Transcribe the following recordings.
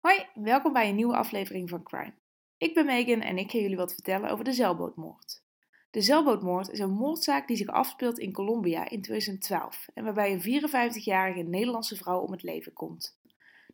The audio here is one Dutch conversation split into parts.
Hoi, welkom bij een nieuwe aflevering van Crime. Ik ben Megan en ik ga jullie wat vertellen over de zeilbootmoord. De zeilbootmoord is een moordzaak die zich afspeelt in Colombia in 2012 en waarbij een 54-jarige Nederlandse vrouw om het leven komt.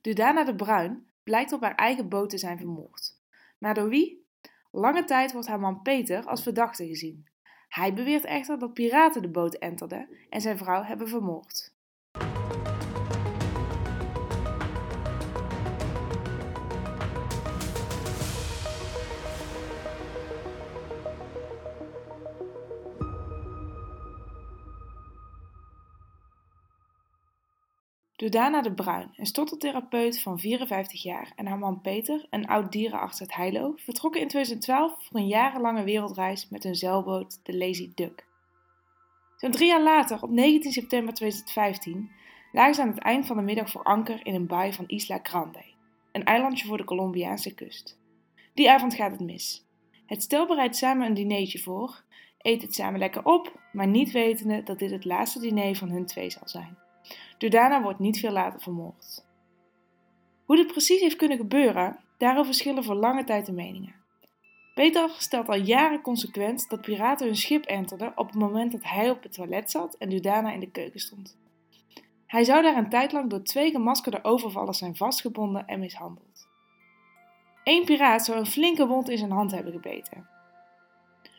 Dudana de Bruin blijkt op haar eigen boot te zijn vermoord. Maar door wie? Lange tijd wordt haar man Peter als verdachte gezien. Hij beweert echter dat piraten de boot enterden en zijn vrouw hebben vermoord. Dudana de Bruin, een stottertherapeut van 54 jaar, en haar man Peter, een oud dierenarts uit Heilo, vertrokken in 2012 voor een jarenlange wereldreis met hun zeilboot de Lazy Duck. Zo'n drie jaar later, op 19 september 2015, lagen ze aan het eind van de middag voor anker in een baai van Isla Grande, een eilandje voor de Colombiaanse kust. Die avond gaat het mis. Het stel bereidt samen een dinertje voor, eet het samen lekker op, maar niet wetende dat dit het laatste diner van hun twee zal zijn. Dudana wordt niet veel later vermoord. Hoe dit precies heeft kunnen gebeuren, daarover verschillen voor lange tijd de meningen. Peter stelt al jaren consequent dat piraten hun schip enterden op het moment dat hij op het toilet zat en Dudana in de keuken stond. Hij zou daar een tijd lang door twee gemaskerde overvallers zijn vastgebonden en mishandeld. Eén piraat zou een flinke wond in zijn hand hebben gebeten.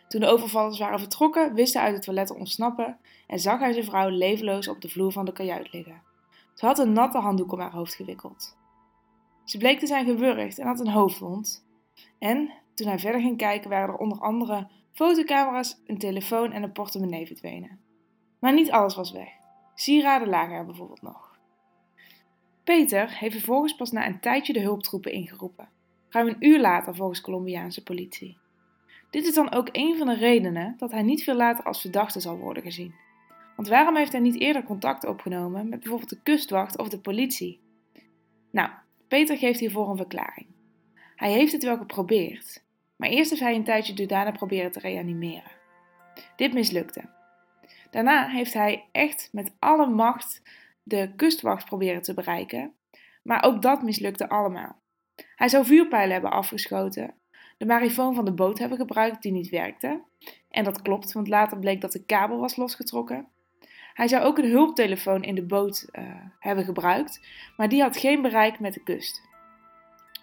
Toen de overvallers waren vertrokken, wist hij uit het toilet te ontsnappen en zag hij zijn vrouw levenloos op de vloer van de kajuit liggen. Ze had een natte handdoek om haar hoofd gewikkeld. Ze bleek te zijn gewurgd en had een hoofdwond. En toen hij verder ging kijken, waren er onder andere fotocamera's, een telefoon en een portemonnee verdwenen. Maar niet alles was weg. Sieraden lagen er bijvoorbeeld nog. Peter heeft vervolgens pas na een tijdje de hulptroepen ingeroepen. Ruim een uur later volgens Colombiaanse politie. Dit is dan ook een van de redenen dat hij niet veel later als verdachte zal worden gezien. Want waarom heeft hij niet eerder contact opgenomen met bijvoorbeeld de kustwacht of de politie? Nou, Peter geeft hiervoor een verklaring. Hij heeft het wel geprobeerd, maar eerst heeft hij een tijdje Dudana proberen te reanimeren. Dit mislukte. Daarna heeft hij echt met alle macht de kustwacht proberen te bereiken, maar ook dat mislukte allemaal. Hij zou vuurpijlen hebben afgeschoten, de marifoon van de boot hebben gebruikt die niet werkte. En dat klopt, want later bleek dat de kabel was losgetrokken. Hij zou ook een hulptelefoon in de boot uh, hebben gebruikt, maar die had geen bereik met de kust.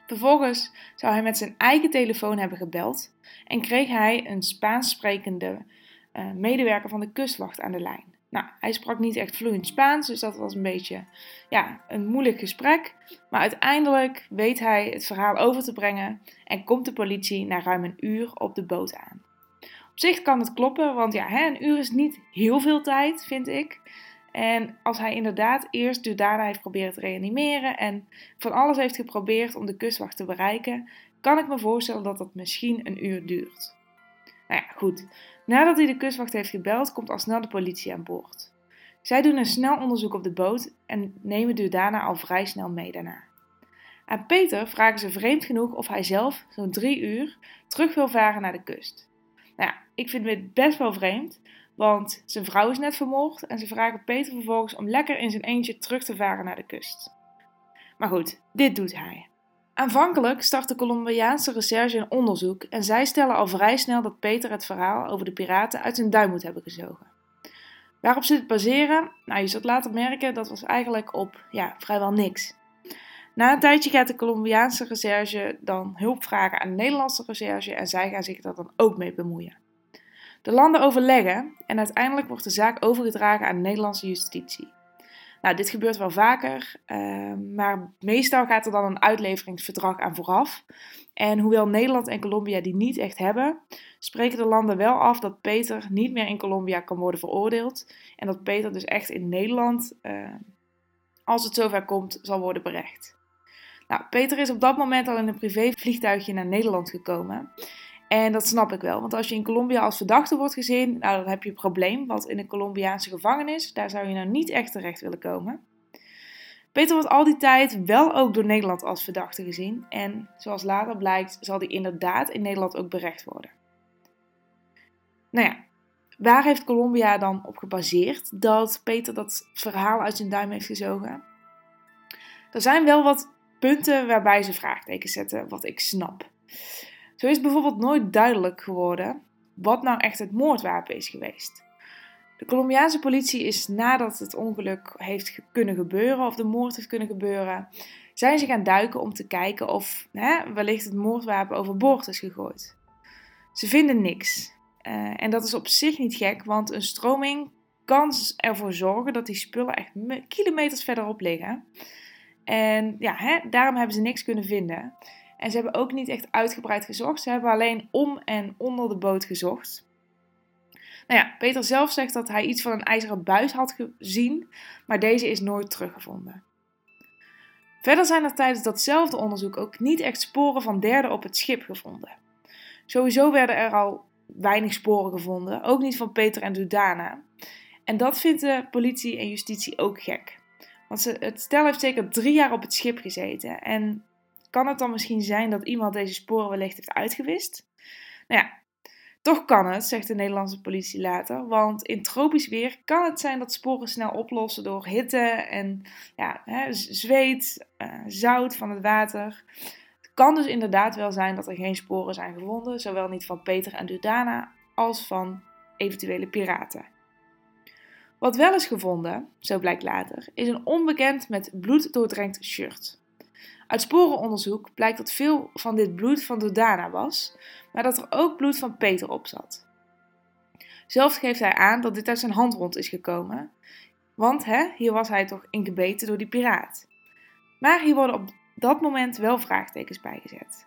Vervolgens zou hij met zijn eigen telefoon hebben gebeld en kreeg hij een Spaans sprekende uh, medewerker van de kustwacht aan de lijn. Nou, hij sprak niet echt vloeiend Spaans, dus dat was een beetje ja, een moeilijk gesprek. Maar uiteindelijk weet hij het verhaal over te brengen en komt de politie na ruim een uur op de boot aan. Op zich kan het kloppen, want ja, hè, een uur is niet heel veel tijd, vind ik. En als hij inderdaad eerst Dudana heeft proberen te reanimeren en van alles heeft geprobeerd om de kustwacht te bereiken, kan ik me voorstellen dat dat misschien een uur duurt. Nou ja, goed. Nadat hij de kustwacht heeft gebeld, komt al snel de politie aan boord. Zij doen een snel onderzoek op de boot en nemen Dudana al vrij snel mee daarna. Aan Peter vragen ze vreemd genoeg of hij zelf zo'n drie uur terug wil varen naar de kust. Nou ja, ik vind dit best wel vreemd, want zijn vrouw is net vermoord en ze vragen Peter vervolgens om lekker in zijn eentje terug te varen naar de kust. Maar goed, dit doet hij. Aanvankelijk start de Colombiaanse recherche een onderzoek en zij stellen al vrij snel dat Peter het verhaal over de piraten uit zijn duim moet hebben gezogen. Waarop ze dit baseren? Nou, je zult later merken dat was eigenlijk op ja, vrijwel niks. Na een tijdje gaat de Colombiaanse recherche dan hulp vragen aan de Nederlandse recherche en zij gaan zich daar dan ook mee bemoeien. De landen overleggen en uiteindelijk wordt de zaak overgedragen aan de Nederlandse justitie. Nou, dit gebeurt wel vaker, ehm, maar meestal gaat er dan een uitleveringsverdrag aan vooraf. En hoewel Nederland en Colombia die niet echt hebben, spreken de landen wel af dat Peter niet meer in Colombia kan worden veroordeeld. En dat Peter dus echt in Nederland, uh, als het zover komt, zal worden berecht. Nou, Peter is op dat moment al in een privévliegtuigje naar Nederland gekomen. En dat snap ik wel, want als je in Colombia als verdachte wordt gezien, nou, dan heb je een probleem. Want in een Colombiaanse gevangenis, daar zou je nou niet echt terecht willen komen. Peter wordt al die tijd wel ook door Nederland als verdachte gezien. En zoals later blijkt, zal hij inderdaad in Nederland ook berecht worden. Nou ja, waar heeft Colombia dan op gebaseerd dat Peter dat verhaal uit zijn duim heeft gezogen? Er zijn wel wat punten waarbij ze vraagtekens zetten, wat ik snap. Zo is bijvoorbeeld nooit duidelijk geworden wat nou echt het moordwapen is geweest. De Colombiaanse politie is nadat het ongeluk heeft kunnen gebeuren, of de moord heeft kunnen gebeuren, zijn ze gaan duiken om te kijken of hè, wellicht het moordwapen overboord is gegooid. Ze vinden niks. Uh, en dat is op zich niet gek, want een stroming kan ervoor zorgen dat die spullen echt kilometers verderop liggen. En ja, hè, daarom hebben ze niks kunnen vinden. En ze hebben ook niet echt uitgebreid gezocht. Ze hebben alleen om en onder de boot gezocht. Nou ja, Peter zelf zegt dat hij iets van een ijzeren buis had gezien, maar deze is nooit teruggevonden. Verder zijn er tijdens datzelfde onderzoek ook niet echt sporen van derden op het schip gevonden. Sowieso werden er al weinig sporen gevonden, ook niet van Peter en Dudana. En dat vindt de politie en justitie ook gek. Want het stel heeft zeker drie jaar op het schip gezeten. En kan het dan misschien zijn dat iemand deze sporen wellicht heeft uitgewist? Nou ja, toch kan het, zegt de Nederlandse politie later. Want in tropisch weer kan het zijn dat sporen snel oplossen door hitte en ja, hè, zweet, uh, zout van het water. Het kan dus inderdaad wel zijn dat er geen sporen zijn gevonden, zowel niet van Peter en Dudana als van eventuele piraten. Wat wel is gevonden, zo blijkt later, is een onbekend met bloed doordrenkt shirt. Uit sporenonderzoek blijkt dat veel van dit bloed van Dodana was, maar dat er ook bloed van Peter op zat. Zelf geeft hij aan dat dit uit zijn handwond is gekomen, want hè, hier was hij toch ingebeten door die piraat. Maar hier worden op dat moment wel vraagtekens bijgezet.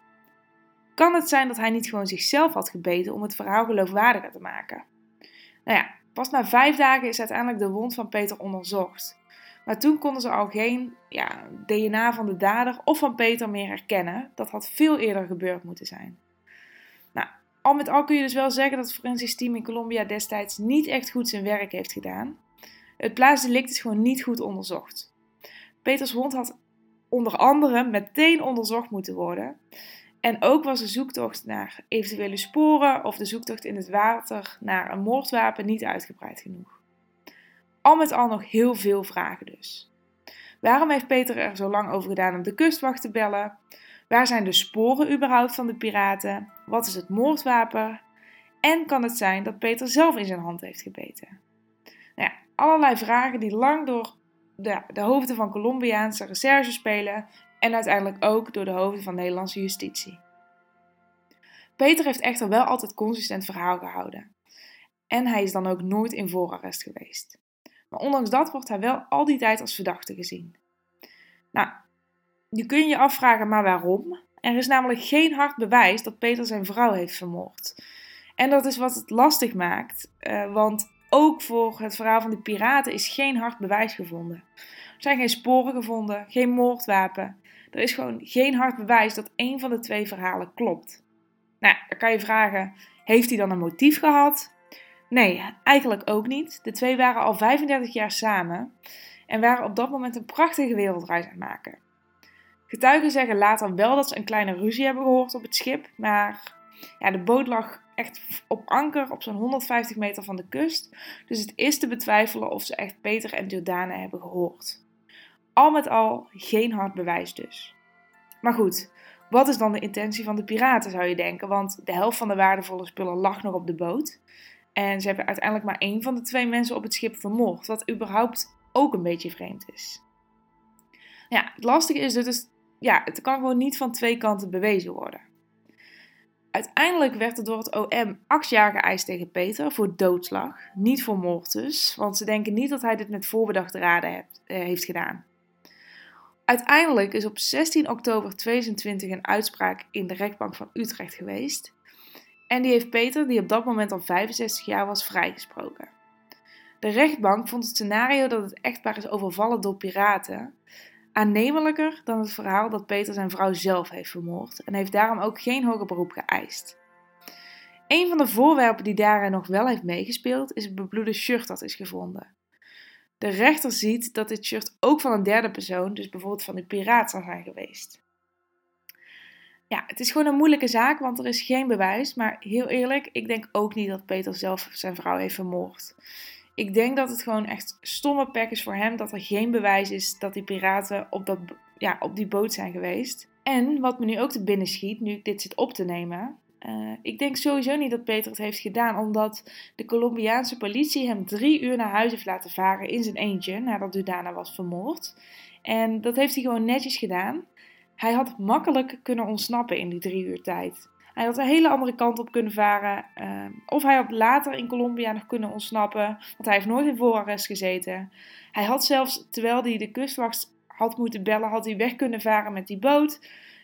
Kan het zijn dat hij niet gewoon zichzelf had gebeten om het verhaal geloofwaardiger te maken? Nou ja, pas na vijf dagen is uiteindelijk de wond van Peter onderzocht. Maar toen konden ze al geen ja, DNA van de dader of van Peter meer herkennen. Dat had veel eerder gebeurd moeten zijn. Nou, al met al kun je dus wel zeggen dat het forensisch team in Colombia destijds niet echt goed zijn werk heeft gedaan. Het plaatsdelict is gewoon niet goed onderzocht. Peters wond had onder andere meteen onderzocht moeten worden. En ook was de zoektocht naar eventuele sporen of de zoektocht in het water naar een moordwapen niet uitgebreid genoeg. Al met al nog heel veel vragen dus. Waarom heeft Peter er zo lang over gedaan om de kustwacht te bellen? Waar zijn de sporen überhaupt van de piraten? Wat is het moordwapen? En kan het zijn dat Peter zelf in zijn hand heeft gebeten? Nou ja, allerlei vragen die lang door de, de hoofden van Colombiaanse recherche spelen en uiteindelijk ook door de hoofden van Nederlandse justitie. Peter heeft echter wel altijd consistent verhaal gehouden. En hij is dan ook nooit in voorarrest geweest. Maar ondanks dat wordt hij wel al die tijd als verdachte gezien. Nou, nu kun je afvragen, maar waarom? Er is namelijk geen hard bewijs dat Peter zijn vrouw heeft vermoord. En dat is wat het lastig maakt, uh, want ook voor het verhaal van de piraten is geen hard bewijs gevonden. Er zijn geen sporen gevonden, geen moordwapen. Er is gewoon geen hard bewijs dat één van de twee verhalen klopt. Nou, dan kan je vragen: heeft hij dan een motief gehad? Nee, eigenlijk ook niet. De twee waren al 35 jaar samen en waren op dat moment een prachtige wereldreis aan het maken. Getuigen zeggen later wel dat ze een kleine ruzie hebben gehoord op het schip, maar ja, de boot lag echt op anker op zo'n 150 meter van de kust, dus het is te betwijfelen of ze echt Peter en Jordana hebben gehoord. Al met al geen hard bewijs dus. Maar goed, wat is dan de intentie van de piraten zou je denken, want de helft van de waardevolle spullen lag nog op de boot. En ze hebben uiteindelijk maar één van de twee mensen op het schip vermoord, wat überhaupt ook een beetje vreemd is. Ja, het lastige is dus, ja, het kan gewoon niet van twee kanten bewezen worden. Uiteindelijk werd er door het OM acht jaar geëist tegen Peter voor doodslag, niet voor moord dus, want ze denken niet dat hij dit met voorbedachte raden heeft, eh, heeft gedaan. Uiteindelijk is op 16 oktober 2020 een uitspraak in de rechtbank van Utrecht geweest en die heeft Peter, die op dat moment al 65 jaar was, vrijgesproken. De rechtbank vond het scenario dat het echtpaar is overvallen door piraten aannemelijker dan het verhaal dat Peter zijn vrouw zelf heeft vermoord en heeft daarom ook geen hoger beroep geëist. Een van de voorwerpen die daarin nog wel heeft meegespeeld is het bebloede shirt dat is gevonden. De rechter ziet dat dit shirt ook van een derde persoon, dus bijvoorbeeld van de piraat, zou zijn geweest ja, het is gewoon een moeilijke zaak, want er is geen bewijs. Maar heel eerlijk, ik denk ook niet dat Peter zelf zijn vrouw heeft vermoord. Ik denk dat het gewoon echt stomme pek is voor hem dat er geen bewijs is dat die piraten op dat ja, op die boot zijn geweest. En wat me nu ook te binnen schiet, nu ik dit zit op te nemen. Uh, ik denk sowieso niet dat Peter het heeft gedaan, omdat de Colombiaanse politie hem drie uur naar huis heeft laten varen in zijn eentje, nadat Dudana was vermoord. En dat heeft hij gewoon netjes gedaan. Hij had makkelijk kunnen ontsnappen in die drie uur tijd. Hij had een hele andere kant op kunnen varen. Uh, of hij had later in Colombia nog kunnen ontsnappen, want hij heeft nooit in voorarrest gezeten. Hij had zelfs, terwijl hij de kustwacht had moeten bellen, had hij weg kunnen varen met die boot.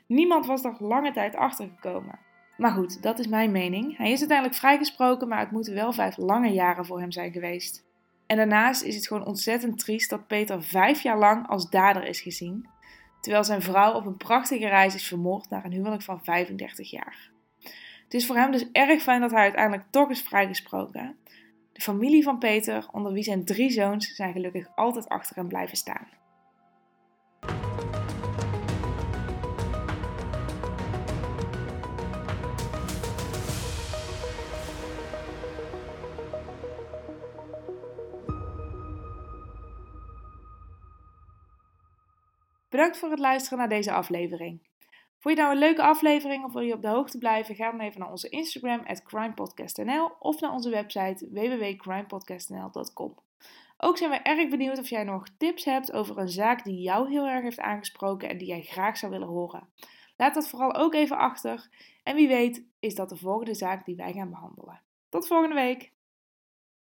Niemand was er lange tijd achtergekomen. Maar goed, dat is mijn mening. Hij is uiteindelijk vrijgesproken, maar het moeten wel vijf lange jaren voor hem zijn geweest. En daarnaast is het gewoon ontzettend triest dat Peter vijf jaar lang als dader is gezien, terwijl zijn vrouw op een prachtige reis is vermoord naar een huwelijk van 35 jaar. Het is voor hem dus erg fijn dat hij uiteindelijk toch is vrijgesproken. De familie van Peter, onder wie zijn drie zoons, zijn gelukkig altijd achter hem blijven staan. Bedankt voor het luisteren naar deze aflevering. Vond je nou een leuke aflevering of wil je op de hoogte blijven? Ga dan even naar onze Instagram, crimepodcastnl of naar onze website www.crimepodcastnl.com. Ook zijn we erg benieuwd of jij nog tips hebt over een zaak die jou heel erg heeft aangesproken en die jij graag zou willen horen. Laat dat vooral ook even achter en wie weet is dat de volgende zaak die wij gaan behandelen. Tot volgende week!